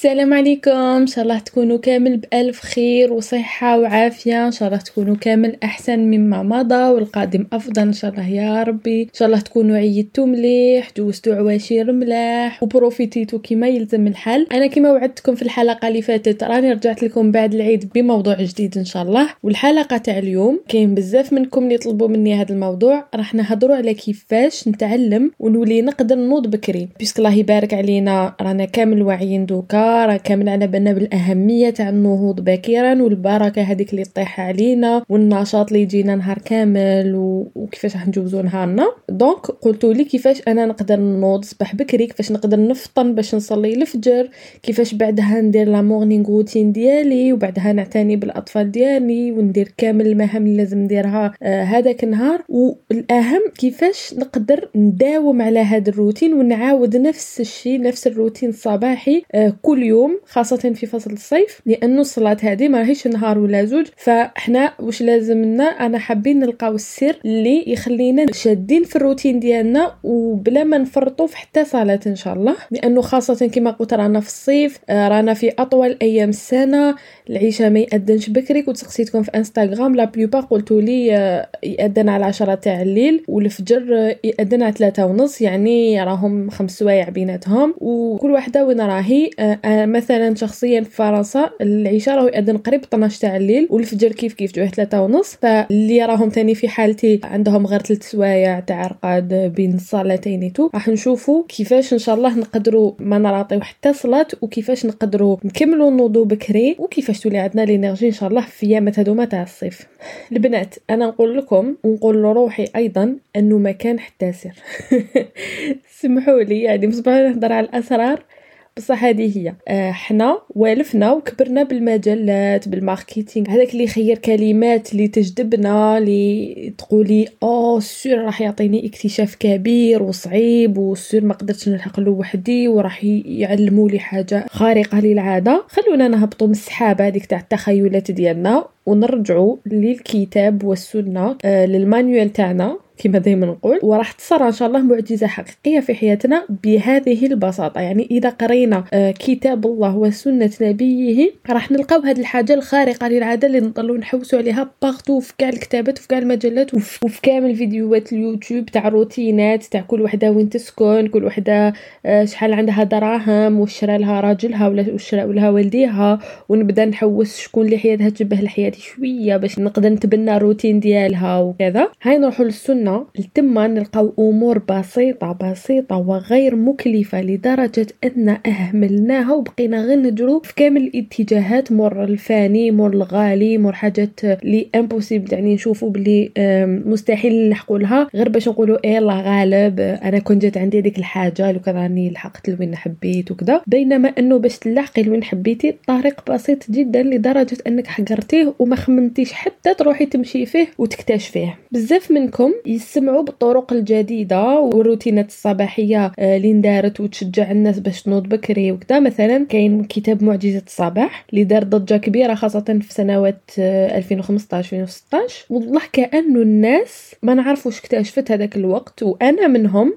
السلام عليكم. إن شاء الله تكونوا كامل بألف خير وصحة وعافية. إن شاء الله تكونوا كامل أحسن مما مضى والقادم أفضل. إن شاء الله يا ربي. إن شاء الله تكونوا عيدتوا مليح دوزتوا عواشر ملاح. و profitيتو كما يلزم الحال أنا كما وعدتكم في الحلقة اللي فاتت راني رجعت لكم بعد العيد بموضوع جديد إن شاء الله. والحلقة تاع اليوم كاين بزاف منكم اللي طلبوا مني هذا الموضوع. راح نهدروا على كيفاش نتعلم ونولي نقدر نوض بكري. parce que الله يبارك علينا رانا كامل واعيين دوكا. راه كامل على بالنا بالأهمية تاع النهوض باكرا والبركة هذيك اللي طيح علينا والنشاط اللي يجينا نهار كامل وكيفاش راح نجوزو نهارنا. donc قلت لي كيفاش أنا نقدر نوض صباح بكري كيفاش نقدر نفطن باش نصلي الفجر كيفاش بعدها ندير la morning routine ديالي وبعدها نعتني بالأطفال ديالي وندير كامل المهام اللي لازم نديرها آه هذاك النهار. والأهم كيفاش نقدر نداوم على هذا الروتين ونعاود نفس الشيء نفس الروتين الصباحي آه كل يوم خاصة في فصل الصيف لأنه الصلاة هذه ما هيش نهار ولا زوج. فإحنا واش لازم لنا أنا حابين نلقاو السر اللي يخلينا شادين في الروتين ديالنا وبلا ما نفرطوا في حتى صلاة إن شاء الله. لأنه خاصة كما قلت رانا في الصيف آه رانا في أطول أيام السنة. العشاء ما يأذنش بكري. كنت سقسيتكم في إنستغرام la plupart قلتوا لي آه يأذن على عشرة تاع الليل والفجر آه يأذن على ثلاثة ونص يعني راهم خمس سوايع بيناتهم. وكل واحدة وين راهي؟ مثلا شخصيا في فرنسا العشاء راهو يأذن قريب 12 تاع الليل والفجر كيف كيف؟ جوه ثلاثة ونص. فاللي راهم ثاني في حالتي عندهم غير ثلاث سوايع تاع رقاد بين الصلاتين تو. راح نشوفوا كيفاش إن شاء الله نقدروا ما نراطيو حتى صلاة وكيفاش نقدروا نكملوا نوضو بكري وكيفاش تولي عندنا l'énergie إن شاء الله في ايامات هذوما تاع الصيف. البنات أنا نقول لكم ونقول لروحي أيضا انه ما كان حتى سر. سمحوا لي يعني مصباح نهضر على الأسرار. بصح هذه هي. آه حنا والفنا وكبرنا بالمجلات بال marketing. هذاك اللي يخير كلمات اللي تجذبنا اللي تقولي ou sûr راح يعطيني اكتشاف كبير وصعيب و sûr ما قدرتش نلحق له وحدي وراح يعلموا لي حاجة خارقة للعادة. خلونا نهبطوا من السحابه هذيك تاع التخيلات ديالنا ونرجعوا للكتاب والسنة آه لل manuel تاعنا. كما دائما نقول وراح تصير إن شاء الله معجزة حقيقية في حياتنا بهذه البساطة. يعني إذا قرينا كتاب الله وسنة نبيه راح نلقاو هذه الحاجة الخارقة للعادة اللي نضلوا نحوسوا عليها باغتو في كاع الكتابات وفي كاع المجلات وفي كامل فيديوهات اليوتيوب تاع روتينات تاع كل وحدة وين تسكن كل وحدة شحال عندها دراهم وشرا لها راجلها ولا وشرا لها والديها ونبدا نحوس شكون اللي حياتها تشبه لحياتي شوية باش نقدر نتبنى الروتين ديالها وكذا. هاي نروحوا للسنة. لتما نلقاو أمور بسيطة بسيطة وغير مكلفة لدرجة أن أهملناها وبقينا غير نجرو في كامل الاتجاهات. مر الفاني مر الغالي مر حاجات les impossibles يعني نشوفوا بلي مستحيل نلحقوا لها غير باش نقولوا إيه الله غالب أنا كنت جات عندي ديك الحاجة لو كان راني لحقت لوين حبيت وكذا بينما أنه باش تلحقي لوين حبيتي الطريق بسيط جدا لدرجة أنك حقرتيه وما خممتيش حتى تروحي تمشي فيه وتكتشفيه. بزاف منكم يسمعوا بالطرق الجديدة والروتينات الصباحية اللي اندارت وتشجع الناس باش تنوض بكري وكذا مثلا كاين كتاب معجزة الصباح اللي دار ضجة كبيرة خاصة في سنوات 2015 2016 والله كأنه الناس ما نعرفوش اكتشفت هذاك الوقت وأنا منهم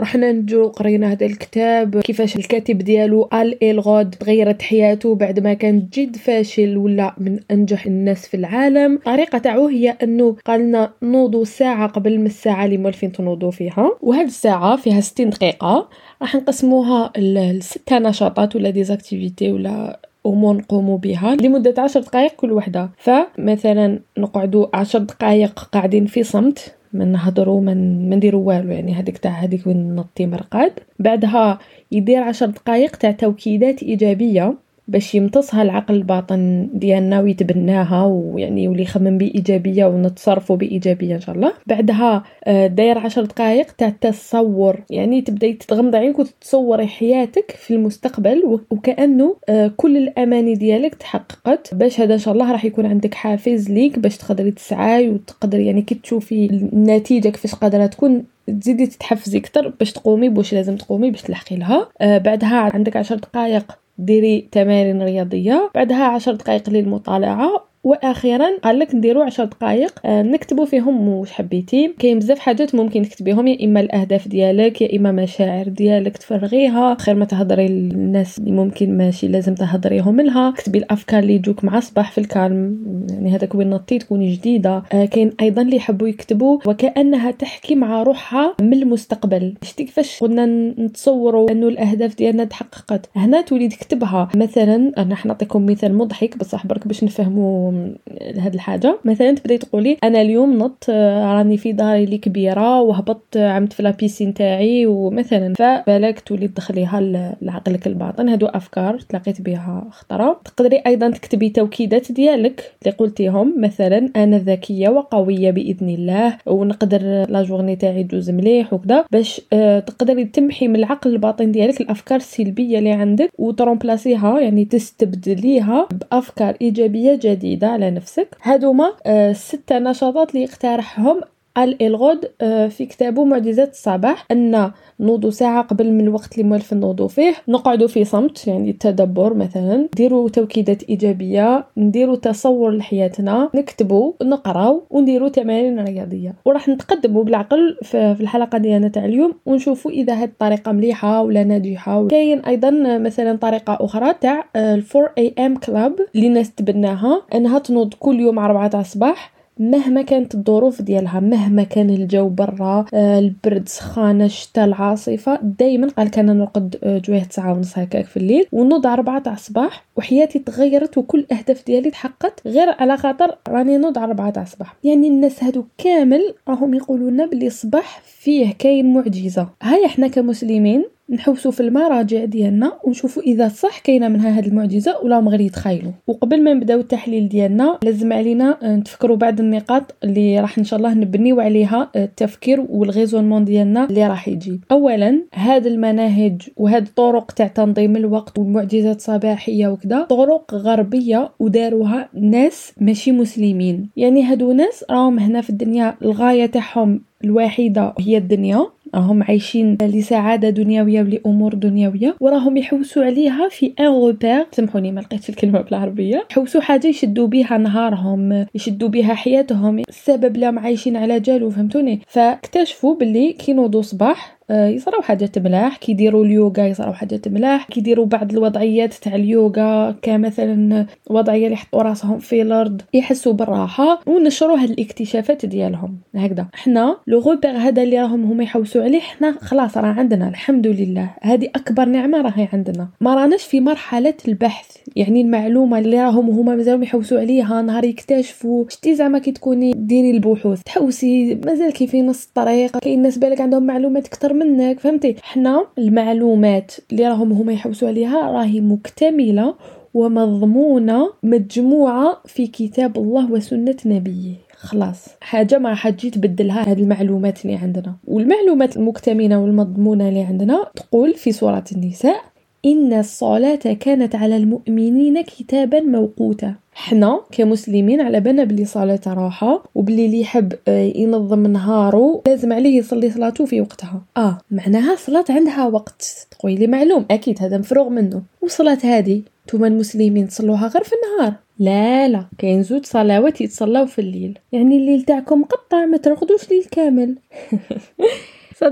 رحنا نجو قرينا هذا الكتاب. كيفاش الكاتب ديالو هال إلرود تغيرت حياته بعد ما كان جد فاشل ولا من أنجح الناس في العالم. الطريقة تاعو هي أنه قالنا نوضوا ساعة قبل من الساعة اللي مولفين تنوضوا فيها. وهاد الساعة فيها 60 دقيقة. راح نقسموها لستة نشاطات ولا des activités ولا امور نقوموا بها لمدة عشر دقائق كل وحدة. فمثلا نقعدوا عشر دقائق قاعدين في صمت. ما نهضروا ما نديروا والو يعني هذيك تاع هذيك وين نطي مرقاد. بعدها يدير عشر دقائق تاع توكيدات إيجابية. باش يمتصها العقل الباطن ديالنا ويتبناها ويعني يولي يخمم بإيجابية ونتصرفوا بإيجابية إن شاء الله. بعدها داير عشر دقائق تاع التصور. يعني تبدأي تغمض عينك وتتصوري حياتك في المستقبل وكأنه كل الأماني ديالك تحققت. باش هذا إن شاء الله راح يكون عندك حافز ليك باش تقدري تسعاي وتقدري يعني كي تشوفي النتيجه كيفاش قادرة تكون تزيدي تتحفزي أكثر باش تقومي بواش لازم تقومي باش تلحقي لها. آه بعدها عندك عشر دقائق ديري تمارين رياضية بعدها عشر دقائق للمطالعة. وأخيرا قال لك نديروا 10 دقائق آه، نكتبوا فيهم واش حبيتي. كاين بزاف حاجات ممكن تكتبيهم يا إما الأهداف ديالك يا إما مشاعر ديالك تفرغيها. خير ما تهضري للناس اللي ممكن ماشي لازم تهضريهم لها. كتبي الأفكار اللي يجوك مع الصباح في الكالم يعني هذاك وين نطي تكوني جديدة. آه كاين أيضا اللي يحبوا يكتبوا وكأنها تحكي مع روحها من المستقبل. شتي كيفاش قلنا نتصوروا أنه الأهداف ديالنا تحققت؟ هنا تولي تكتبها. مثلا أنا حنعطيكم مثال مضحك بصح برك باش نفهموا هاد الحاجة. مثلا تبداي تقولي أنا اليوم نط آه، راني في داري اللي كبيرة وهبطت عملت في لابيسين تاعي ومثلا. فبالك تولي تدخليها لعقلك الباطن. هادو أفكار تلاقيت بها خطرة. تقدري أيضا تكتبي توكيدات ديالك اللي قلتيهم. مثلا أنا ذكية وقوية بإذن الله ونقدر لا جورني تاعي تجوز مليح وكذا. باش آه، تقدري تمحي من العقل الباطن ديالك الأفكار السلبية اللي عندك وترومبلاسيها يعني تستبدليها بأفكار إيجابية جديدة. على نفسك. هادوما آه، ستة نشاطات اللي يقترحهم قال إلغود آه، في كتابه معجزات الصباح أن نوضو ساعة قبل من الوقت اللي موالف نوضو فيه. نقعدو في صمت يعني التدبر مثلا. نديرو توكيدات إيجابية نديرو تصور لحياتنا نكتبو نقراو ونديرو تمارين رياضية. وراح نتقدمو بالعقل في الحلقة ديالنا تاع اليوم ونشوفو إذا هاد الطريقة مليحة ولا ناجحة. كاين أيضا مثلا طريقة أخرى تاع 4 أي إم كلاب اللي الناس تبناها. أنها تنوض كل يوم 4 تاع الصباح. مهما كانت الظروف ديالها مهما كان الجو برا آه، البرد سخانة الشتاء العاصفة دائما قال كان نرقد آه، جوية تسعة ونص هكاك في الليل. ونوض أربعة تاع الصباح وحياتي تغيرت وكل الأهداف ديالي تحققت غير على خاطر راني نوض أربعة تاع الصباح. يعني الناس هادو كامل راهم يقولون بلي الصباح فيه كاين معجزة. هيا إحنا كمسلمين نحوسوا في المراجع ديالنا ونشوفوا إذا صح كاينة منها هذه المعجزة ولا هم غير يتخيلوا وقبل ما نبداو التحليل ديالنا لازم علينا آه، نتفكروا بعض النقاط اللي راح إن شاء الله نبنيو عليها آه، التفكير والغيزونمون ديالنا اللي راح يجي. اولا هذه المناهج وهذه الطرق تاع تنظيم الوقت والمعجزات الصباحية وكذا طرق غربية وداروها ناس ماشي مسلمين. يعني هادو ناس راهم هنا في الدنيا الغاية تاعهم الوحيدة هي الدنيا. راهم عايشين لسعادة دنيوية ولأمور دنيوية. وراهم يحوسوا عليها في ان روبير سامحوني ما لقيتش الكلمة بالعربية. يحوسوا حاجة يشدوا بها نهارهم يشدوا بها حياتهم. السبب لهم عايشين على جالو فهمتوني؟ فاكتشفوا باللي كي نوضوا صباح يصراو حاجات ملاح كيديروا اليوغا يصراو حاجات ملاح كيديروا بعض الوضعيات تاع اليوغا كمثلا وضعية اللي يحطوا راسهم في الأرض يحسوا بالراحة ونشروا هاد الاكتشافات ديالهم. هكذا. حنا لو روبير هذا اللي راهم هما يحوسوا عليه حنا خلاص راه عندنا الحمد لله. هذه أكبر نعمة راهي عندنا. ما راناش في مرحلة البحث. يعني المعلومة اللي راهم هما مازالوا يحوسوا عليها نهار يكتشفوا. شتي زعما كي تكوني ديري البحوث. تحوسي مازال كي في نص الطريق كاين ناس بالك عندهم معلومات أكثر منك فهمتي؟ حنا المعلومات اللي راهم هما يحوسوا عليها راهي مكتملة ومضمونة مجموعة في كتاب الله وسنة نبيه. خلاص حاجة ما راح تجي تبدلها هذه المعلومات اللي عندنا. والمعلومات المكتملة والمضمونة اللي عندنا تقول في سورة النساء إن الصلاة كانت على المؤمنين كتابا موقوتا. حنا كمسلمين على بالنا بلي صلاة راحة وبلي اللي يحب آه، ينظم نهارو لازم عليه يصلي صلاته في وقتها. آه معناها صلاة عندها وقت تقولي لي معلوم. أكيد هذا مفروغ منه. وصلاة هذه نتوما المسلمين تصلوها غير في النهار. لا لا. كاين زوج صلوات يتصلاو في الليل. يعني الليل تاعكم قطع ما ترقدوش ليل كامل. ça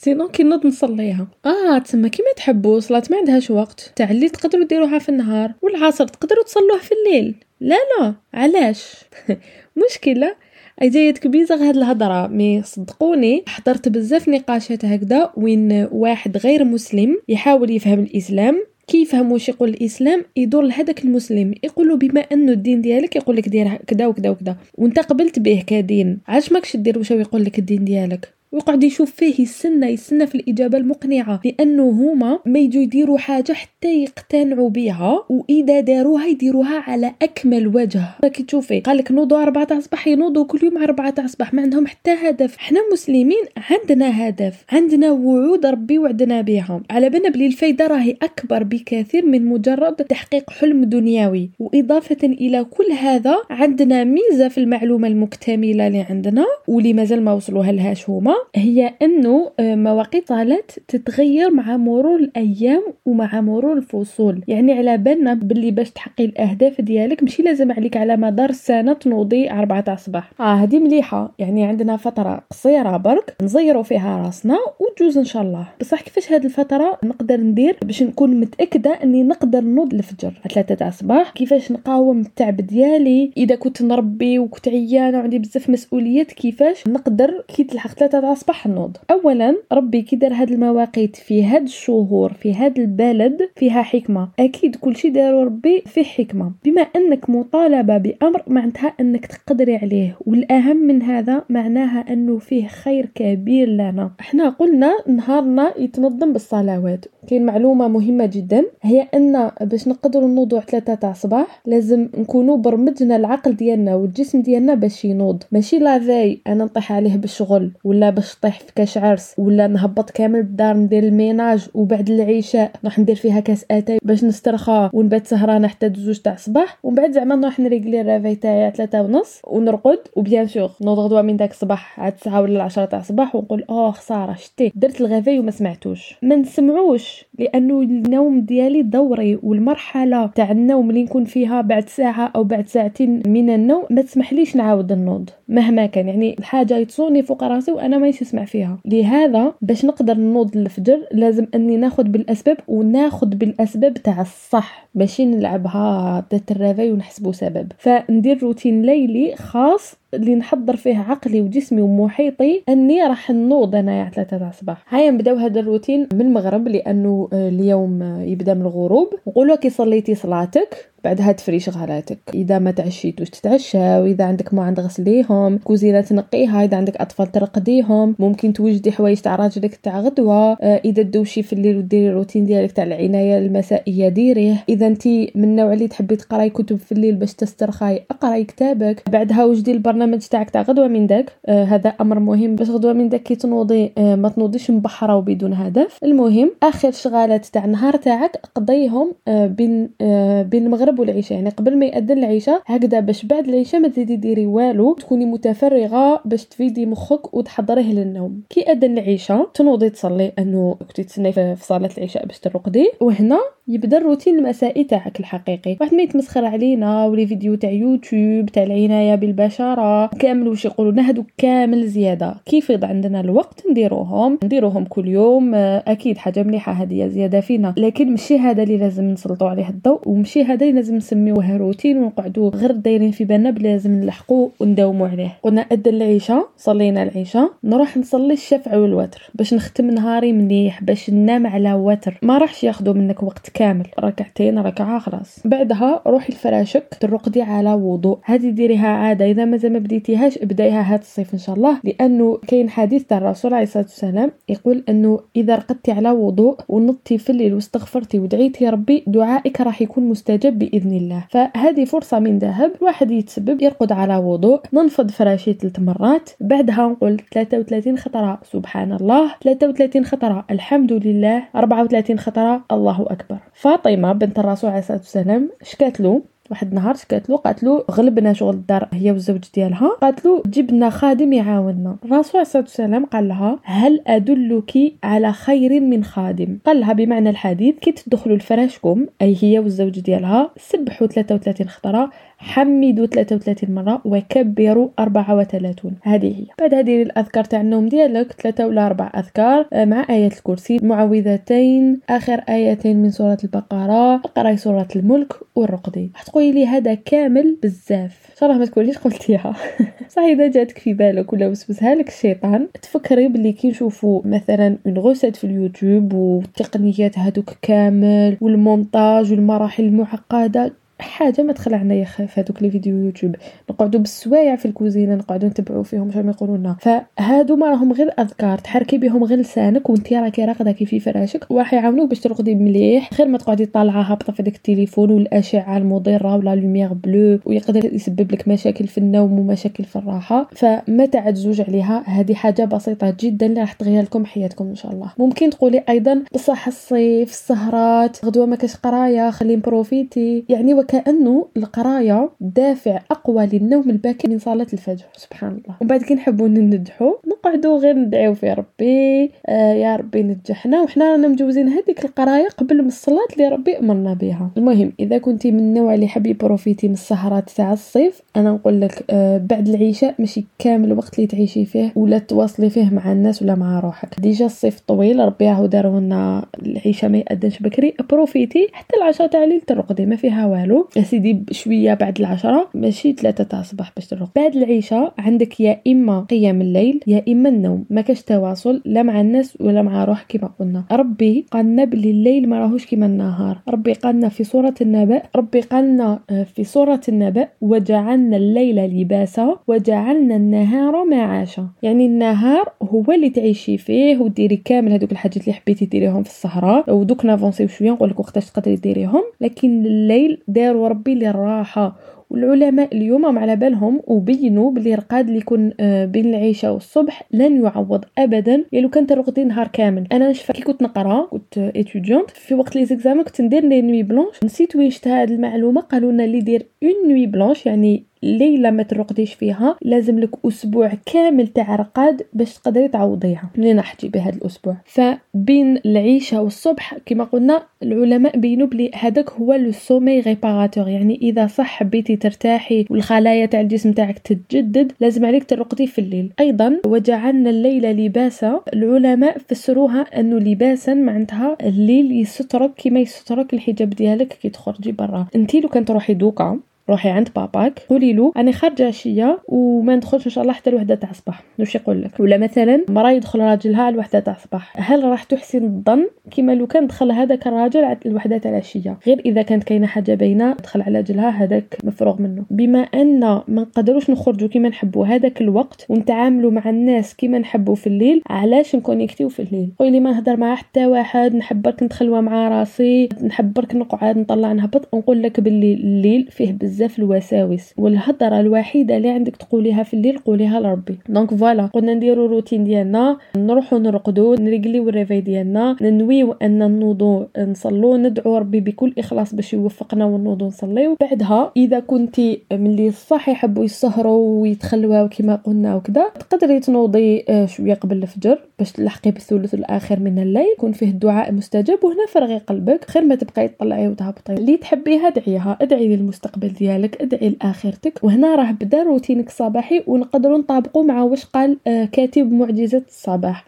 sinon كي نوض نصليها. آه تسمى كيما تحبوا صلاة ما عندهاش وقت. تاع اللي تقدروا ديروها في النهار والعصر تقدروا تصلوه في الليل. لا لا علاش؟ مشكلة. جايتك bizarre هاد الهضرة. mais صدقوني حضرت بزاف نقاشات هكذا وين واحد غير مسلم يحاول يفهم الإسلام. كي يفهم واش يقول الإسلام يدور لهذاك المسلم. يقول بما انه الدين ديالك يقول لك دير كذا وكذا وكذا وأنت قبلت به كدين. علاش ماكش دير واش يقول لك الدين ديالك؟ ويقعد يشوف فيه يستنى يستنى في الإجابة المقنعة لأنه هما ما يجوا يديروا حاجة حتى يقتنعوا بها وإذا داروها يديروها على أكمل وجه. كي تشوفي قال لك نوضوا 4 تاع الصباح ينوضوا كل يوم 4 تاع الصباح ما عندهم حتى هدف. حنا مسلمين عندنا هدف عندنا وعود ربي وعدنا بها. على بالنا بلي الفايدة راهي أكبر بكثير من مجرد تحقيق حلم دنيوي وإضافة إلى كل هذا عندنا ميزة في المعلومة المكتملة اللي عندنا واللي مازال ما وصلوها لهاش هما. هي إنه آه، مواقيت الصلاة تتغير مع مرور الأيام ومع مرور الفصول. يعني على بالنا باللي باش تحققي الأهداف ديالك ماشي لازم عليك على مدار السنة تنوضي 4 تاع الصباح آه هذه مليحة. يعني عندنا فترة قصيرة برك نزيروا فيها راسنا وتجوز إن شاء الله. بصح كيفاش هذه الفترة نقدر ندير باش نكون متأكدة إني نقدر نوض الفجر؟ 3 تاع الصباح كيفاش نقاوم التعب ديالي؟ إذا كنت نربي وكنت عيانة وعندي بزاف مسؤوليات كيفاش نقدر؟ كي تلحق 3 تاع الصباح نوض اولا ربي كي دار هاد المواقيت في هاد الشهور في هاد البلد فيها حكمة. أكيد كل شيء دارو ربي فيه حكمة. بما أنك مطالبة بأمر معناتها أنك تقدري عليه والأهم من هذا معناها أنه فيه خير كبير لنا. إحنا قلنا نهارنا يتنظم بالصلوات. كاين معلومة مهمة جدا هي أن باش نقدروا نوضوا ثلاثة تاع الصباح لازم نكونوا برمجنا العقل ديالنا والجسم ديالنا باش ينوض. ماشي le réveil أنا نطيح عليه بالشغل ولا باش طيح في كاش عرس ولا نهبط كامل الدار ندير ال ménage وبعد العشاء راح ندير فيها كاس أتاي باش نسترخى ونبات سهرانة حتى زوج تاع الصباح. ومن بعد زعما نروح نريقلي ال réveil تاعي ثلاثة ونص ونرقد و bien sûr نوض غدوه من داك الصباح عاد 9 ولا 10 تاع الصباح ونقول اوه خسارة شتي. درت الغافاي وما سمعتوش. ما نسمعوش لأنه النوم ديالي دوري والمرحلة تاع النوم اللي نكون فيها بعد ساعة أو بعد ساعتين من النوم ما تسمحليش نعاود النوض مهما كان. يعني الحاجة يتصوني فوق راسي وأنا ما نسمع فيها. لهذا باش نقدر نوض الفجر لازم أني ناخذ بالأسباب وناخذ بالأسباب تاع الصح ماشي نلعبها درت ال réveil ونحسبو سبب. فندير روتين ليلي خاص اللي نحضر فيه عقلي وجسمي ومحيطي إني راح نوض انايا ثلاثة تاع الصباح. هيا نبداو هذا الروتين من المغرب لأنه اليوم يبدأ من الغروب. نقولوا كي صليتي صلاتك بعدها تفري شغالاتك إذا ما تعشيتوش تتعشى وإذا عندك ما عند غسليهم كوزينة تنقيها إذا عندك أطفال ترقديهم ممكن توجدي حوايج تاع راجلك تاع غدوة. آه، إذا دوشي في الليل وديري الروتين ديالك تاع العناية المسائية ديريه. إذا انت من النوع اللي تحبي تقراي كتب في الليل باش تسترخاي اقراي كتابك. بعدها وجدي البرنامج تاعك تاع غدوة من داك. آه هذا أمر مهم باش غدوة من داك كي تنوضي آه ما تنوضيش مبحره وبدون هدف. المهم آخر شغالات تاع النهار تاعك قضيهم آه بين آه بين المغرب والعشاء. يعني قبل ما يأذن العشاء هكذا باش بعد العشاء ما تزيدي ديري والو تكوني متفرغة باش تفيدي مخك وتحضريه للنوم. كي أذن العشاء تنوضي تصلي انه كنتي تسني في صلاه العشاء باش ترقدي. وهنا يبدأ الروتين المسائي تاعك الحقيقي واحد ما يتمسخر علينا ولي فيديو تاع يوتيوب تاع العناية بالبشرة. كامل واش يقولوا هادو كامل زيادة. كيف يض عندنا الوقت نديروهم؟ نديروهم كل يوم. أكيد حاجة مليحة هذه زيادة فينا. لكن ماشي هذا اللي لازم نسلطوا عليه الضوء ومشي هذا اللي لازم نسميوه روتين ونقعدوا غير دايرين في بالنا بلا لازم نلحقوا ونداوموا عليه. قلنا اذن العشاء صلينا العشاء نروح نصلي الشفع والوتر باش نختم نهاري مليح باش ننام على وتر. ما راحش ياخذوا منك وقت كامل. ركعتين ركعة خلاص. بعدها روحي لفراشك ترقدي على وضوء. هذه ديريها عادة إذا مازال ما بديتيهاش ابدأيها هذا الصيف إن شاء الله. لأنه كاين حديث تاع الرسول عليه الصلاة والسلام يقول أنه إذا رقدتي على وضوء ونضتي في الليل واستغفرتي ودعيتي ربي دعائك راح يكون مستجاب بإذن الله. فهذه فرصة من ذهب الواحد يتسبب يرقد على وضوء. ننفض فراشي ثلاث مرات. بعدها نقول 33 خطرة سبحان الله. 33 خطرة الحمد لله. 34 خطرة الله أكبر. فاطمة بنت الرسول عليه الصلاة والسلام شكات له؟ واحد النهار شكات له؟ قالت له غلبنا شغل الدار هي والزوج ديالها. قالت له جبنا خادم يعاوننا. الرسول عليه الصلاة والسلام قال لها هل أدلك على خير من خادم؟ قال لها بمعنى الحديث كي تدخلوا لفراشكم أي هي والزوج ديالها سبحوا 33 خطرة حمدوا 33 مرة وكبروا 34 هذه هي. بعد هذه الأذكار تاع النوم ديالك ثلاثة ولا أربع أذكار آه، مع آية الكرسي المعوذتين آخر آيتين من سورة البقرة قراي سورة الملك وارقدي تقولي لي هذا كامل بزاف. إن شاء الله ما تكونيش قلتيها. صح إذا جاتك في بالك ولا وسوسها لك الشيطان تفكري باللي كي نشوفوا مثلا une recette في اليوتيوب والتقنيات هذوك كامل والمونتاج والمراحل المعقدة حاجة ما تخلعنا ياخي في هذوك les vidéos يوتيوب. نقعدوا بالسوايع في الكوزينة نقعدوا نتبعوا فيهم شنو يقولوا لنا. فهادو ما راهم غير أذكار. تحركي بهم غير لسانك وانت راكي راقدة كي في فراشك وراح يعاونوك باش ترقدي مليح. غير ما تقعدي طالعه هابطه في داك التليفون والأشعة المضرة و la lumière bleue ويقدر يسبب لك مشاكل في النوم ومشاكل في الراحة. فما تعجزوش عليها. هذه حاجة بسيطة جدا اللي راح تغير لكم حياتكم إن شاء الله. ممكن تقولي أيضا بصح الصيف السهرات غدوة ما كاش قراية خلي نبروفيتي يعني وكانه القراية دافع أقوى للنوم الباكر من صلاة الفجر. سبحان الله. ومن بعد كي نحبوا ننجحوا نقعدوا غير ندعيو في ربي آه يا ربي نجحنا. وحنا رانا مجوزين هذيك القراية قبل من الصلاة اللي ربي أمرنا بها المهم إذا كنتي من النوع اللي حاب ي profiter من السهرات تاع الصيف أنا نقول لك آه بعد العشاء ماشي كامل الوقت اللي تعيشي فيه ولا تواصلي فيه مع الناس ولا مع روحك. déjà الصيف طويل ربي راهو داروا لنا العشاء ما يأذنش بكري profitez حتى العشاء تاع الليل ترقدي ما فيها والو. يا سيدي شوية بعد العشرة ماشي ثلاثة تاع الصباح باش ترقد بعد العشاء عندك يا إما قيام الليل يا إما النوم. ما كاش تواصل لا مع الناس ولا مع روحك كما قلنا. ربي قالنا بلي الليل ما راهوش كما النهار. ربي قالنا في سورة النبأ ربي قالنا آه، في سورة النبأ وجعلنا الليل لباسا وجعلنا النهار معاشا. يعني النهار هو اللي تعيشي فيه وديري كامل هذوك الحاجات اللي حبيتي ديريهم في السهرة ودوك نافونسيو شوية نقول لك وقتاش تقدري ديريهم. لكن الليل داروا ربي للراحه والعلماء اليوم على بالهم وبينوا بلي الرقاد اللي يكون آه، بين العشاء والصبح لن يعوض ابدا. يا لو كان ترقدي نهار كامل. أنا نشفى كي كنت نقرأ كنت étudiante في وقت les examens كنت ندير les nuits blanches نسيت وين شفت هذه المعلومة. قالوا لنا اللي يدير une nuit blanche يعني ليلة ما ترقديش فيها لازم لك أسبوع كامل تاع رقاد باش تقدري تعوضيها. منين راح تجيبي هذا الأسبوع؟ فبين العشاء والصبح كما قلنا العلماء بينوا بلي هذاك هو le sommeil réparateur. يعني إذا صح حبيتي ترتاحي والخلايا تاع الجسم تاعك تتجدد لازم عليك ترقدي في الليل. أيضا وجعلنا الليل لباسا العلماء فسروها أنه لباسا معناتها الليل يسترك كما يسترك الحجاب ديالك كي تخرجي برا. أنتي لو كان تروحي دوكا روحي عند باباك. قولي له أنا خارجة عشية وما ندخلش إن شاء الله حتى الوحدة تاع الصباح. واش يقول لك؟ ولا مثلا مرا يدخل راجلها الوحدة تاع الصباح. هل راح تحسن الظن كما لو كان دخل هذاك الراجل الوحدة تاع العشية. غير إذا كانت كاينة حاجة باينة دخل على راجلها هذاك مفروغ منه. بما أن ما نقدروش نخرجوا كما نحبوا هذاك الوقت ونتعاملوا مع الناس كما نحبوا في الليل علاش نكونيكتيو في الليل؟ قولي ما نهضر مع حتى واحد نحب برك مع راسي نحب برك نقعد نطلع نهبط نقول لك باللي الليل فيه بزاف الوساوس والهضرة الوحيدة اللي عندك تقوليها في الليل قوليها لربي. donc voilà قلنا نديرو روتين ديالنا نروحو نرقدو نرقليو ال réveil ديالنا ننويو أن نوضو نصلو ندعو ربي بكل إخلاص باش يوفقنا ونوضو نصليو. بعدها إذا كنتي من اللي بصح يحبوا يسهروا ويتخلواو كما قلنا وكذا تقدري تنوضي آه، شوية قبل الفجر باش تلحقي بالثلث الآخر من الليل. يكون فيه الدعاء مستجاب وهنا فرغي قلبك خير ما تبقاي تطلعي وتهبطي. اللي تحبيها ادعيها ادعي للمستقبل ديالك. ادعي لآخرتك. وهنا راه بدا روتينك الصباحي ونقدروا نطابقوا مع واش قال آه، كاتب معجزة الصباح.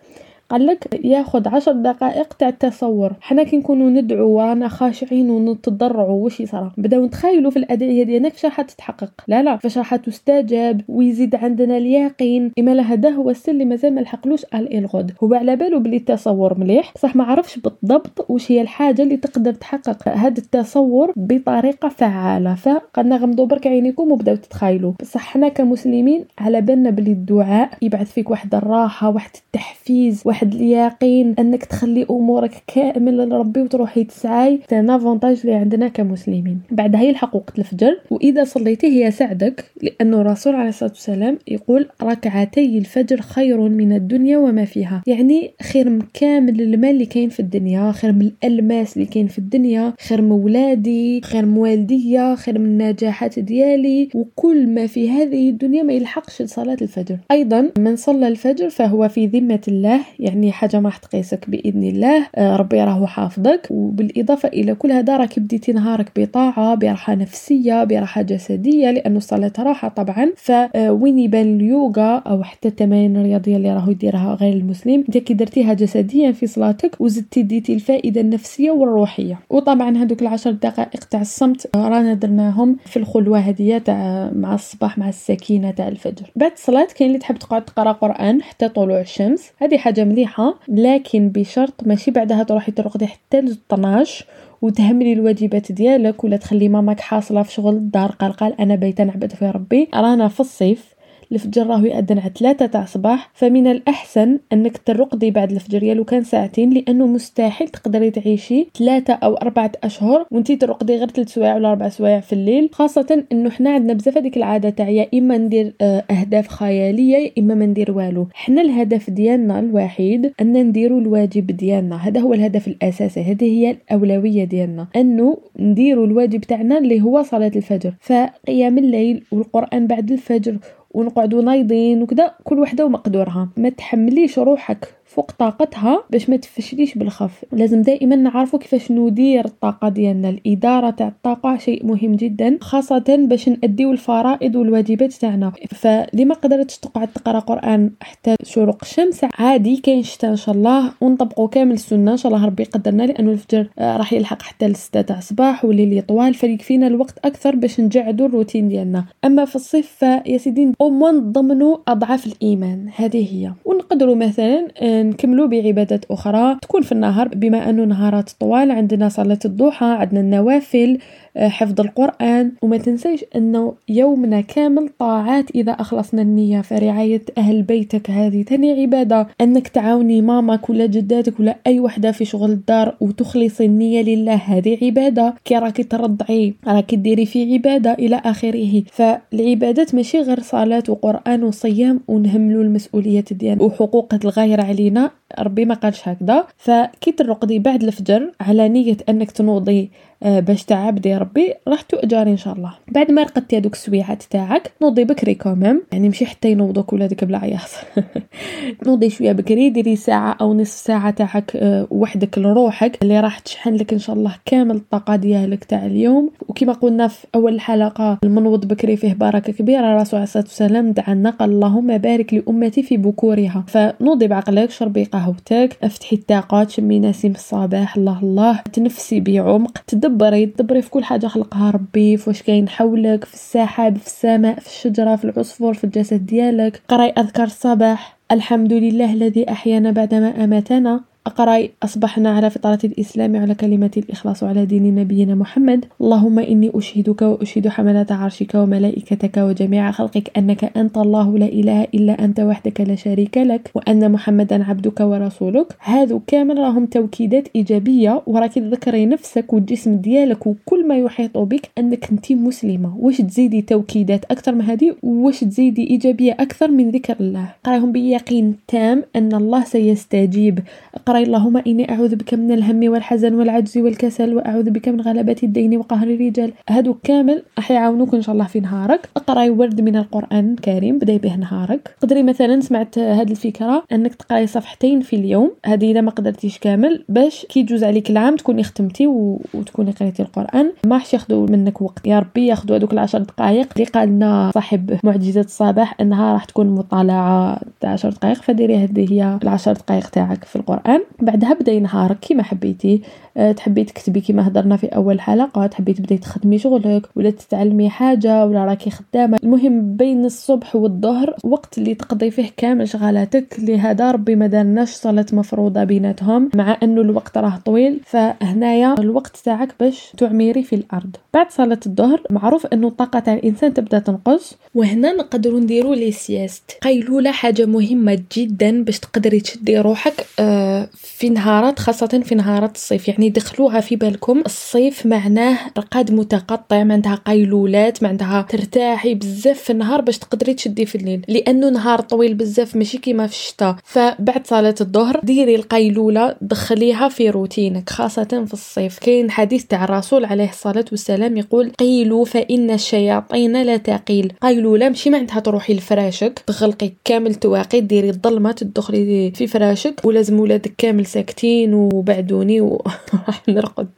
قال لك ياخذ عشر دقائق تاع التصور. حنا كي نكونوا ندعو ورانا خاشعين ونتضرعوا واش يصرى؟ بداو نتخيلوا في الادعيه ديالنا كيفاش راح تتحقق؟ لا لا. فاش راح تستجاب ويزيد عندنا اليقين؟ إما هذا هو السر اللي مازال ما لحقلوش هال إلرود هو على باله بلي التصور مليح. صح ما عرفش بالضبط واش هي الحاجة اللي تقدر تحقق هذا التصور بطريقة فعالة. فقلنا غمضوا برك عينيكم وبداو تتخيلوا بصح حنا كمسلمين على بالنا بلي الدعاء يبعث فيك واحد الراحة واحد التحفيز واحد واحد اليقين أنك تخلي أمورك كامل لربي وتروحي تسعاي تاع افونتاج اللي عندنا كمسلمين. بعدها يلحق وقت الفجر وإذا صليتيه يساعدك لأنه الرسول عليه الصلاة والسلام يقول ركعتي الفجر خير من الدنيا وما فيها. يعني خير من كامل المال اللي كاين في الدنيا خير من الألماس اللي كاين في الدنيا خير من ولادي خير من والديا خير من النجاحات ديالي وكل ما في هذه الدنيا ما يلحقش لصلاة الفجر. أيضا من صلى الفجر فهو في ذمة الله يعني حاجة ما راح تقيسك بإذن الله. آه، ربي راهو حافظك. وبالإضافة إلى كل هذا راك بديتي نهارك بطاعة براحة نفسية براحة جسدية لأنه الصلاة راحة طبعا. فوين يبان اليوغا أو حتى التمارين الرياضية اللي راهو يديرها غير المسلم؟ إنت كي درتيها جسديا في صلاتك وزدتي ديتي الفائدة النفسية والروحية. وطبعا هذوك العشر دقائق تاع الصمت. رانا درناهم في الخلوه هذه تاع مع الصباح مع السكينة تاع الفجر. بعد الصلاة كاين اللي تحب تقعد تقرأ قرآن حتى طلوع الشمس. هذه حاجة مليحة مليحة لكن بشرط ماشي بعدها تروحي ترقدي حتى ل 12 وتهملي الواجبات ديالك ولا تخلي ماماك حاصلة في شغل الدار قال قال أنا بيت نعبد في ربي. رانا في الصيف. الفجر راهو يأذن على ثلاثة تاع الصباح فمن الأحسن أنك ترقدي بعد الفجر يا لو كان ساعتين لأنه مستحيل تقدري تعيشي ثلاثة أو أربعة أشهر وانتي ترقدي غير ثلاث سوايع ولا أربع سوايع في الليل خاصة أنه حنا عندنا بزاف هذيك العادة تاع يا إما ندير آه، أهداف خيالية يا إما ما ندير والو. حنا الهدف ديالنا الوحيد أن نديرو الواجب ديالنا هذا هو الهدف الأساسي هذه هي الأولوية ديالنا أنه نديرو الواجب تاعنا اللي هو صلاة الفجر. فقيام الليل والقرآن بعد الفجر ونقعدوا نايضين وكذا كل وحدة ومقدورها. ما تحمليش روحك. فوق طاقتها باش ما تفشليش بالخف لازم دائما نعرفوا كيفاش ندير الطاقة ديالنا. الإدارة تاع الطاقة شيء مهم جدا خاصة باش نأديو الفرائض والواجبات تاعنا. فلي ما قدرتش تقعد تقرأ قرآن حتى شروق الشمس عادي كاين شتا إن شاء الله ونطبقوا كامل السنة. إن شاء الله ربي يقدرنا لأنه الفجر آه، راح يلحق حتى لستة تاع الصباح والليل طوال فيكفينا الوقت أكثر باش نجعدوا الروتين ديالنا. أما في الصيف فيا سيدي أو نضمنوا أضعاف الإيمان. هذه هي. ونقدروا مثلا آه، نكملوا بعبادات أخرى. تكون في النهار بما أنه نهارات طوال عندنا صلاة الضحى عندنا النوافل حفظ القرآن. وما تنسيش أنه يومنا كامل طاعات إذا أخلصنا النية. فرعاية أهل بيتك هذه تاني عبادة. أنك تعاوني مامك ولا جداتك ولا أي وحدة في شغل الدار وتخلصي النية لله. هذه عبادة. كي راكي ترضعي راكي ديري في عبادة إلى آخره. فالعبادات ماشي غير صلاة وقرآن وصيام ونهملوا المسؤوليات ديالنا وحقوق الغير علينا. ربي ما قالش هكذا. فكي ترقدي بعد الفجر على نية أنك تنوضي. آه، باش تعبدي ربي. راح تؤجري إن شاء الله. بعد ما رقدتي هذوك السويعات تاعك نوضي بكري كوميم يعني مشي حتى ينوضوك ولادك بلا عياط نوضي شوية بكري ديري ساعة أو نصف ساعة تاعك آه، وحدك لروحك اللي راح تشحن لك إن شاء الله كامل الطاقة ديالك تاع اليوم. وكما قلنا في أول الحلقة المنوض بكري فيه بركة كبيرة. الرسول عليه الصلاة والسلام دعا قال اللهم بارك لأمتي في بكورها. فنوضي بعقلك شربي قهوتك افتحي الطاقات شمي نسيم الصباح الله الله. تنفسي بعمق. تدبري تدبري في كل حاجة خلقها ربي في واش كاين حولك في السحاب في السماء في الشجرة في العصفور في الجسد ديالك. قرأي أذكار الصباح. الحمد لله الذي أحيانا بعدما أماتنا. أقرأ أصبحنا على فطرة الإسلام على كلمة الإخلاص على دين نبينا محمد. اللهم إني أشهدك وأشهد حملة عرشك وملائكتك وجميع خلقك أنك أنت الله لا إله إلا أنت وحدك لا شريك لك وأن محمدا عبدك ورسولك. هذو كامل راهم توكيدات إيجابية وراكي تذكري نفسك والجسم ديالك وكل ما يحيط بك أنك أنت مسلمة. واش تزيدي توكيدات أكثر من هذه؟ واش تزيدي إيجابية أكثر من ذكر الله؟ قراهم بيقين تام أن الله سيستجيب. اقرأي اللهم إني أعوذ بك من الهم والحزن والعجز والكسل وأعوذ بك من غلبة الدين وقهر الرجال. هادو كامل راح يعاونوك إن شاء الله في نهارك. اقرأي ورد من القرآن الكريم بدأي به نهارك. قدري مثلا سمعت هاد الفكرة أنك تقرأي صفحتين في اليوم. هذه إذا ما قدرتيش كامل باش كي يجوز عليك العام تكوني ختمتي و... وتكوني قريتي القرآن. ما راحش ياخذوا منك وقت. يا ربي ياخذوا هذوك العشر دقائق. اللي قال لنا صاحب معجزة الصباح أنها راح تكون مطالعة تاع 10 دقائق فديري هذه هي العشر دقائق تاعك في بعدها بدأي نهارك كيما حبيتي. أه تحبي تكتبي كيما هضرنا في أول حلقه تحبي تبدأي تخدمي شغلك ولا تتعلمي حاجة ولا راكي خدامة. المهم بين الصبح والظهر وقت اللي تقضي فيه كامل شغالاتك لهذا ربي ما دارناش صلاه مفروضة بيناتهم. مع أنه الوقت راه طويل فهنايا الوقت تاعك باش تعميري في الأرض. بعد صلاه الظهر معروف أنه الطاقة تاع الإنسان تبدأ تنقص. وهنا نقدروا نديروا لي سياست قيلوله حاجة مهمة جدا باش تقدري تشدي روحك. أه في نهارات خاصة في نهارات الصيف. يعني دخلوها في بالكم. الصيف معناه رقاد متقطع ما عندها قيلولات ما عندها ترتاحي بزاف في النهار باش تقدري تشدي في الليل. لأنه نهار طويل بزاف ماشي كيما في الشتاء فبعد صلاة الظهر ديري القيلولة دخليها في روتينك خاصة في الصيف. كاين حديث تاع الرسول عليه الصلاة والسلام يقول قيلوا فإن الشياطين لا تقيل. قيلولة ماشي معناتها تروحي لفراشك تغلقي كامل تواقي ديري الظلمة تدخلي في فراشك. ولازم ولادك كامل ساكتين وبعدوني وراح نرقد.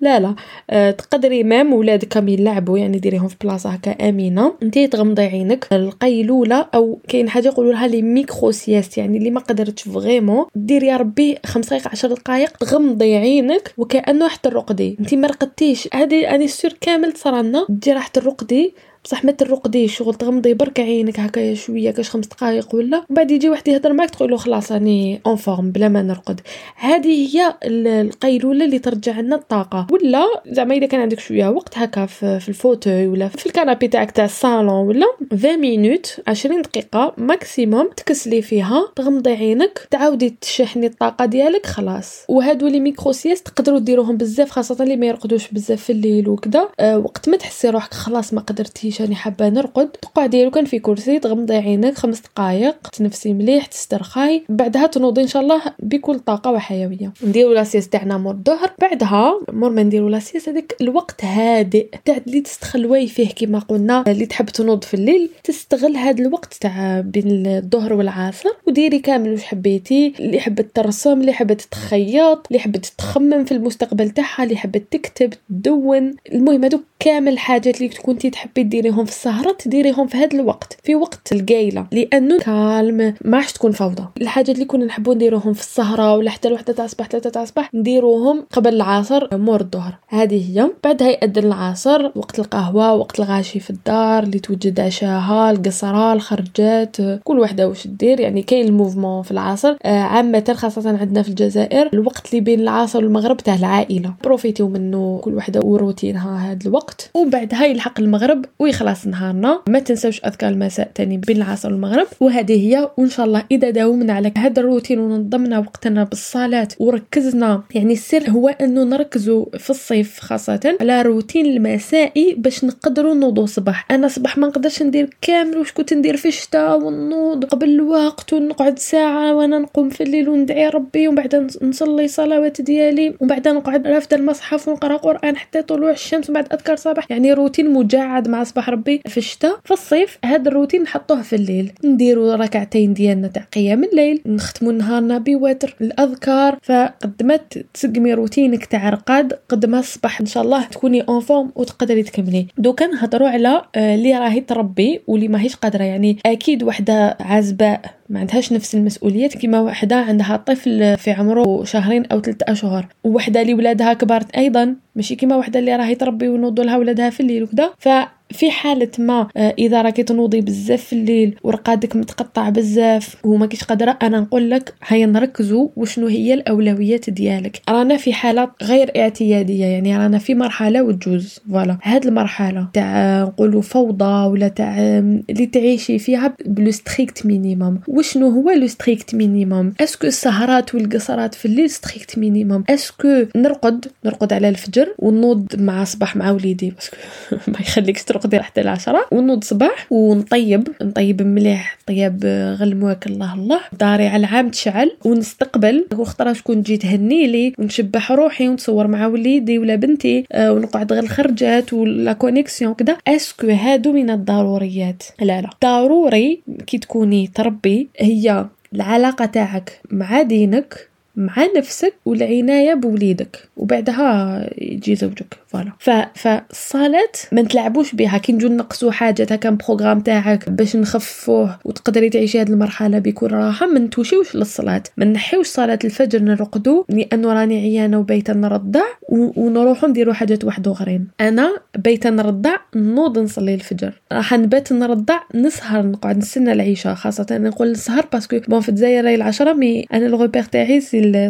لا لا. أه تقدري même ولادك يلعبوا يعني ديريهم في بلاصة هكا امنه انتي تغمضي عينك. القيلوله أو كاين حاجة يقولوا لها les micro-siestes يعني اللي ما قدرتش vraiment. ديري يا ربي خمس دقائق 10 دقائق تغمضي عينك وكأنه راح ترقدي انتي ما رقدتيش. هذه أني sûre كامل تصرى لنا. راح ترقدي. بصح ما ترقديش شغل تغمضي برك عينك هكايا شوية كاش خمس دقائق ولا بعد يجي واحد يهضر معاك تقول له خلاص راني en forme بلا ما نرقد. هذه هي القيلولة اللي ترجع لنا الطاقة. ولا زعما إذا كان عندك شوية وقت هكا في, ال fauteuil ولا في ال canapé تاعك تاع الصالون ولا 20 minutes 20 دقيقة maximum تكسلي فيها تغمضي عينك تعاودي تشحني الطاقة ديالك خلاص. وهادو les micro-siestes تقدروا ديروهم بزاف خاصة اللي ما يرقدوش بزاف في الليل وكذا أه وقت ما تحسي روحك خلاص ما قدرتيش راني حابة نرقد. تقعدي لو كان في كرسي تغمضي عينك خمس دقائق تنفسي مليح تسترخاي. بعدها تنوضي إن شاء الله بكل طاقة وحيوية. نديرو la sieste تاعنا مور الظهر. بعدها مور ما نديرو la sieste هذاك الوقت هادئ. تاع اللي تستخلوي فيه كما قلنا اللي تحب تنوض في الليل تستغل هذا الوقت تاع بين الظهر والعصر. وديري كامل واش حبيتي. اللي حبت ترسم اللي حبت تخيط اللي حبت تخمم في المستقبل تاعها اللي حبت تكتب تدون. المهم هذوك كامل الحاجات اللي كنتي تحبي ديريهم في السهرات ديريهم في هذا الوقت في وقت القايلة. لأنه calme ما راح تكون فوضى. الحاجات اللي كنا نحبوا نديروهم في السهرة ولا حتى الوحده تاع الصباح ثلاثة تاع الصباح نديروهم قبل العصر مور الظهر. هذه هي. بعدها يأذن العصر وقت القهوة وقت الغاشي في الدار اللي توجد عشاها القصرة الخرجات كل وحدة واش دير يعني كاين ال mouvement في العصر. آه عامة خاصة عندنا في الجزائر الوقت اللي بين العصر والمغرب تاع العائلة. بروفيتيو منه كل وحدة وروتينها هذا الوقت. وبعدها يلحق المغرب ويخلص نهارنا. ما تنسوش أذكار المساء تاني بين العصر والمغرب. وهذه هي وإن شاء الله إذا داومنا على هذا الروتين ونظمنا وقتنا بالصلاه وركزنا يعني السر هو إنه نركزوا في الصيف خاصة على روتين المسائي باش نقدروا نوضوا الصباح أنا صباح ما نقدرش ندير كامل واش كنت ندير في الشتاء ونوض قبل الوقت ونقعد ساعة وأنا نقوم في الليل وندعي ربي ومن بعد نصلي صلوات ديالي ومن بعد نقعد رافده المصحف ونقرأ قرآن حتى طلوع الشمس ومن بعد أذكار صباح. يعني روتين مجعد مع صباح. ربي في الشتاء في الصيف هذا الروتين نحطوه في الليل. نديروا ركعتين ديالنا تاع قيام الليل نختموا نهارنا بوتر الأذكار. فقد ما تسقمي روتينك تاع رقاد قد ما الصباح إن شاء الله تكوني en forme وتقدري تكملي. دوكا نهضروا على اللي راهي تربي واللي ماهيش قادرة. يعني أكيد وحدة عزباء ما عندهاش نفس المسؤوليات كما وحده عندها طفل في عمره شهرين أو ثلاثة أشهر. ووحدة اللي ولادها كبار أيضا. ماشي كما وحدة اللي راهي تربي ونوضوا لها ولادها في الليل وكذا في حالة ما إذا راكي تنوضي بزاف في الليل ورقادك متقطع بزاف وما كيش قادرة أنا نقول لك هيا نركزوا وشنو هي الأولويات ديالك. رانا في حالة غير اعتيادية يعني رانا في مرحلة وتجوز. voilà. هاد المرحلة تاع نقولوا فوضى ولا تاع اللي تعيشي فيها ب le strict minimum وشنو هو le strict minimum est-ce que السهرات والقصرات في الليل strict minimum est-ce que نرقد نرقد على الفجر ونوض مع صباح مع وليدي؟ parce que ما يخليكش ترقدي حتى العشرة. ونوض صباح ونطيب نطيب مليح طيب غلمواك الله الله. داري على العام تشعل ونستقبل. وخطرة شكون تجي تهني لي ونشبح روحي ونتصور مع وليدي ولا بنتي آه ونقعد غير الخرجات ولا كونيكسيون كذا اسكو هادو من الضروريات؟ لا لا. ضروري كي تكوني تربي هي العلاقة تاعك مع دينك مع نفسك والعناية بوليدك وبعدها يجي زوجك فوالا. فالصلاة ما نتلعبوش بها. كي نجو نقصوا حاجة كاين programme تاعك باش نخفوه وتقدري تعيشي هذه المرحلة بكل راحة ما نتوشيوش للصلاة. ما نحيوش صلاة الفجر نرقدو لأنه راني عيانة وبيتا نرضع ونروحو نديرو حاجات واحد اخرين أنا بيتا نرضع نوض نصلي الفجر. راح نبات نرضع نسهر نقعد نستنى العشاء. خاصة نقول نسهر parce que bon في الجزائر راهي العشرة mais أنا ال repère تاعي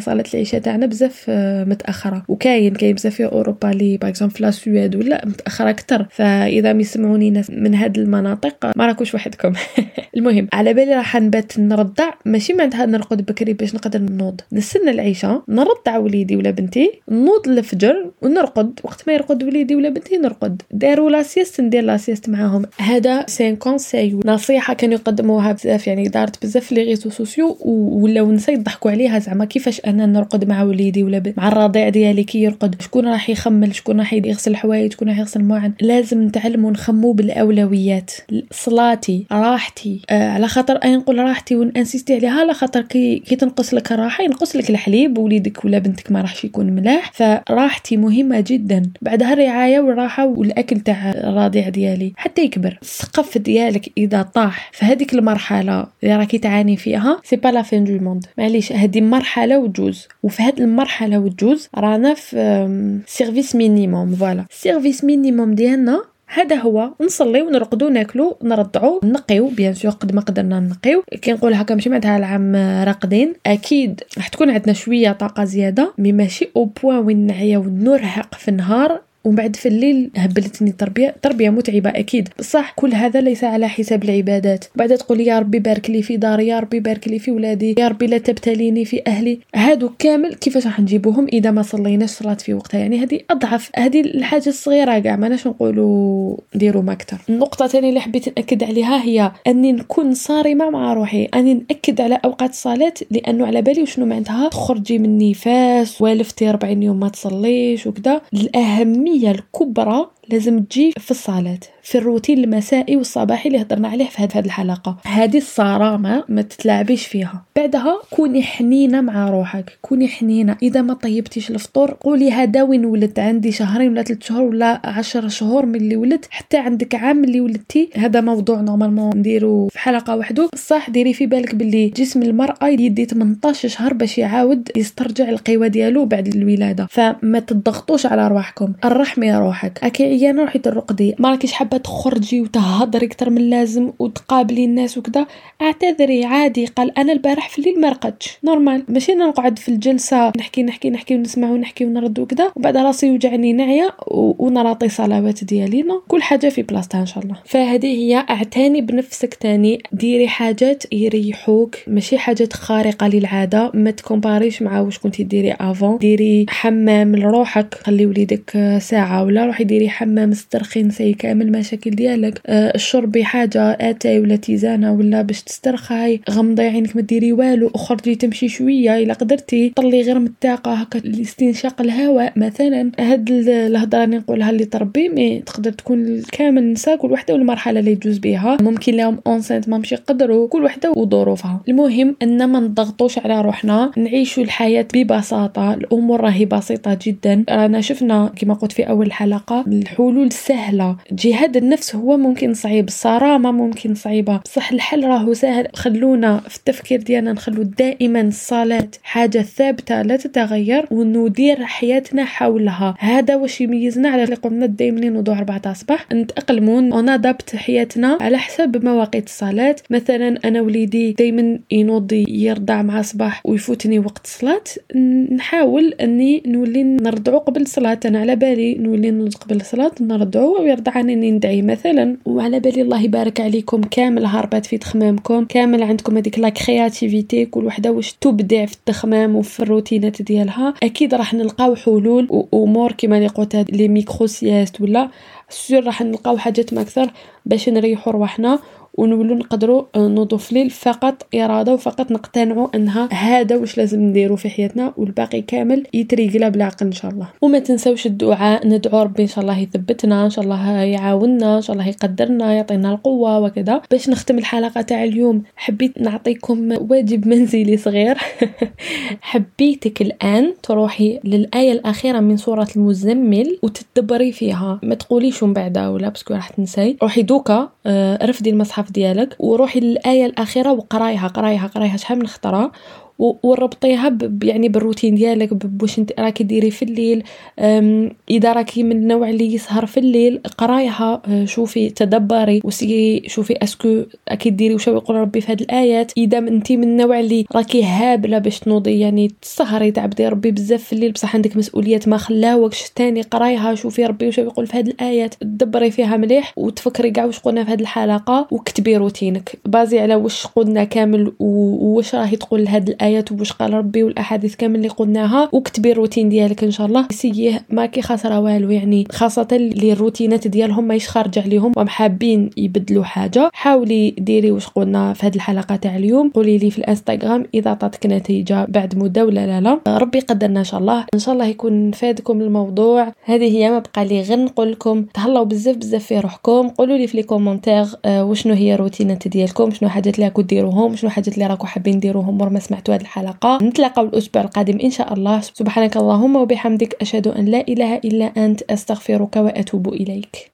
صلاه العشاء تاعنا بزاف متأخرة. وكاين كاين بزاف في أوروبا لي par exemple في la Suède ولا متأخرة أكثر. فإذا يسمعوني ناس من هاد المناطق ما راكوش وحدكم. المهم على بالي راح نبات نرضع. ماشي معناتها نرقد بكري باش نقدر نوض. نستنى العشاء نرضع وليدي ولا بنتي نوض الفجر ونرقد. وقت ما يرقد وليدي ولا بنتي نرقد. داروا la sieste ندير la sieste معاهم. هذا c'est un conseil نصيحة كانوا يقدموها بزاف يعني دارت بزاف les réseaux sociaux ولاو نسا يضحكوا عليها زعما كيفاش أنا نرقد مع وليدي ولا مع الرضيع ديالي كي يرقد؟ شكون راح يخمل؟ شكون راح يغسل الحوايج شكون راح يغسل المواعن؟ لازم نتعلموا نخمو بالأولويات. صلاتي راحتي آه على خاطر أي نقول راحتي ون insister عليها على خاطر كي كي تنقص لك الراحة ينقص لك الحليب وليدك ولا بنتك ما راحش يكون ملاح. فراحتي مهمة جدا. بعدها الرعاية والراحة والأكل تاع الرضيع ديالي. حتى يكبر. السقف ديالك إذا طاح في هذيك المرحلة اللي راكي تعاني فيها c'est pas la fin du monde معليش هذه مرحلة وتجوز وفي هذه المرحلة وتجوز رانا في service minimum voilà. service minimum ديالنا هذا هو. نصليو نرقدو ناكلو نرضعو نقيو bien sûr قد ما قدرنا نقيو. كي نقول هكا ماشي معناتها العام راقدين. أكيد راح تكون عندنا شوية طاقة زيادة mais ماشي au point وين نعيا ونرهق في النهار. ومن بعد في الليل هبلتني تربيه تربية متعبة أكيد. بصح كل هذا ليس على حساب العبادات. بعد تقول يا ربي بارك لي في داري يا ربي بارك لي في ولادي يا ربي لا تبتليني في أهلي. هادو كامل كيفاش راح نجيبوهم إذا ما صليناش صلاه في وقتها؟ يعني هذه أضعف هذه الحاجة الصغيرة كاع ماناش نقولوا ديروا ما أكثر. النقطة الثانية اللي حبيت نأكد عليها هي أني نكون صارمة مع روحي. أني نأكد على أوقات الصلاة لأنه على بالي وشنو معناتها؟ تخرجي من نفاس والفتي 40 يوم ما تصليش وكذا. الأهمية الكبرى لازم تجي في الصلاة في الروتين المسائي والصباحي اللي هضرنا عليه في هذه الحلقة. هذه الصرامة ما تتلاعبيش فيها. بعدها كوني حنينة مع روحك كوني حنينة. إذا ما طيبتيش الفطور قولي هذا وين ولدت؟ عندي شهرين ولا ثلاث شهور ولا عشر شهور من اللي ولدت حتى عندك عام اللي ولدتي. هذا موضوع normalement نديرو في حلقة وحده بصح ديري في بالك باللي جسم المرأة يدي 18 شهر باش يعاود يسترجع القوه ديالو بعد الولادة. فما تضغطوش على رواحكم الرحمي روحك. اكي عيانه روحي ترقدي ما راكيش حابة تخرجي وتهضري أكثر من اللازم وتقابلي الناس وكذا أعتذري عادي. قال أنا البارح في الليل ما رقدتش. نورمال. ماشي أنا نقعد في الجلسة نحكي نحكي نحكي ونسمع ونحكي ونرد وكذا وبعد راسي يوجعني نعيا ونراطي الصلوات ديالي لا كل حاجة في بلاصتها إن شاء الله. فهذه هي اعتني بنفسك تاني. ديري حاجات يريحوك. ماشي حاجات خارقة للعادة. ما تcompariش مع واش كنتي ديري avant. ديري حمام لروحك. خلي وليدك ساعة ولا روحي ديري حمام. استرخي نسي كامل المشاكل ديالك أه شربي حاجة اتاي ولا tisane ولا باش تسترخاي غمضي عينك ما ديري والو اخرجي تمشي شوية إلا قدرتي طلي غير من الطاقة هكا لاستنشاق الهواء مثلا. هاد الهضرة اللي نقولها اللي تربي مي تقدر تكون كامل النساء كل وحدة والمرحلة اللي تجوز بها. ممكن لهم اونسنت ما مشي يقدروا كل وحدة وظروفها. المهم أن ما نضغطوش على روحنا نعيشوا الحياة ببساطة الأمور راهي بسيطة جدا. انا شفنا كما قلت في أول حلقة الحلول سهلة. جهاد النفس هو ممكن صعيب الصرامة ممكن صعيبة. بصح الحل راهو سهل. خلونا في التفكير ديالنا نخلو دائما الصلاة حاجة ثابتة لا تتغير وندير حياتنا حولها. هذا واش يميزنا على اللي قلنا دائما نوضوا 4 صباح. نتاقلموا ونادبت حياتنا على حسب مواقيت الصلاة. مثلا أنا وليدي دائما ينوض يرضع مع صباح ويفوتني وقت الصلاة. نحاول أني نولي نرضعو قبل الصلاه أنا على بالي نولي نوض قبل الصلاه نرضعو ويرضعني أني ندعي مثلا. وعلى بالي الله يبارك عليكم كامل هاربات في تخمامكم كامل عندكم هذيك la créativité كل وحدة واش تبدع في التخمام وفي الروتينات ديالها. أكيد راح نلقاو حلول وأمور كما اللي قلت لي micro-siestes ولا سور راح نلقاو حاجات ما أكثر باش نريحوا رواحنا ونولو نقدروا آه، نوضوا في الليل فقط إرادة وفقط نقتنعوا أنها هذا واش لازم نديرو في حياتنا والباقي كامل يتريقلا بالعقل إن شاء الله. وما تنساوش الدعاء ندعو ربي إن شاء الله يثبتنا إن شاء الله يعاوننا إن شاء الله يقدرنا يعطينا القوة وكذا. باش نختم الحلقة تاع اليوم حبيت نعطيكم واجب منزلي صغير. حبيتك الآن تروحي للآية الأخيرة من سورة المزمل وتتدبري فيها. ما تقوليش من بعد ولا parce que راح تنسي روحي دوكا آه، رفدي المصحف ديالك وروحي للآية الأخيرة وقرايها قرايها قرايها شحال من خطرة. وربطيها يعني بالروتين ديالك بواش انت راكي ديري في الليل. إذا راكي من النوع اللي يسهر في الليل قرايها أه، شوفي تدبري وسي شوفي est-ce que أكيد ديري وش يقول ربي في هذه الآيات. إذا انت من النوع اللي راكي هابلة باش تنوضي يعني تسهري تعبدي ربي بزاف في الليل. بصح عندك مسؤوليات ما خلاوكش تاني قرايها شوفي ربي وش يقول في هذه الآيات. تدبري فيها مليح وتفكري كاع واش قلنا في هذه الحلقة وكتبي روتينك. basée على واش قلنا كامل وواش راهي تقول هذه الآيات. الآيات وواش قال ربي والأحاديث كامل اللي قلناها وكتبي الروتين ديالك إن شاء الله. سيه ما كي خاسره والو يعني خاصة اللي الروتينات ديالهم ماهيش خارجه عليهم وحابين يبدلوا حاجة. حاولي ديري واش قلنا في هذه الحلقة تاع اليوم. قولي لي في الإنستغرام إذا عطاتك نتيجة بعد مدة ولا لا لا. ربي قدرنا إن شاء الله. إن شاء الله يكون فادكم الموضوع. هذه هي ما بقى لي غير نقول لكم تهلاو بزاف بزاف في روحكم. قولوا لي في les commentaires آه وشنو هي الروتينات ديالكم؟ شنو حاجات اللي راكم ديروهم؟ شنو حاجات اللي راكم حابين ديروهم ور ما سمعتوا هذه الحلقة. نتلاقاو الأسبوع القادم إن شاء الله. سبحانك اللهم وبحمدك أشهد أن لا إله إلا أنت أستغفرك وأتوب إليك.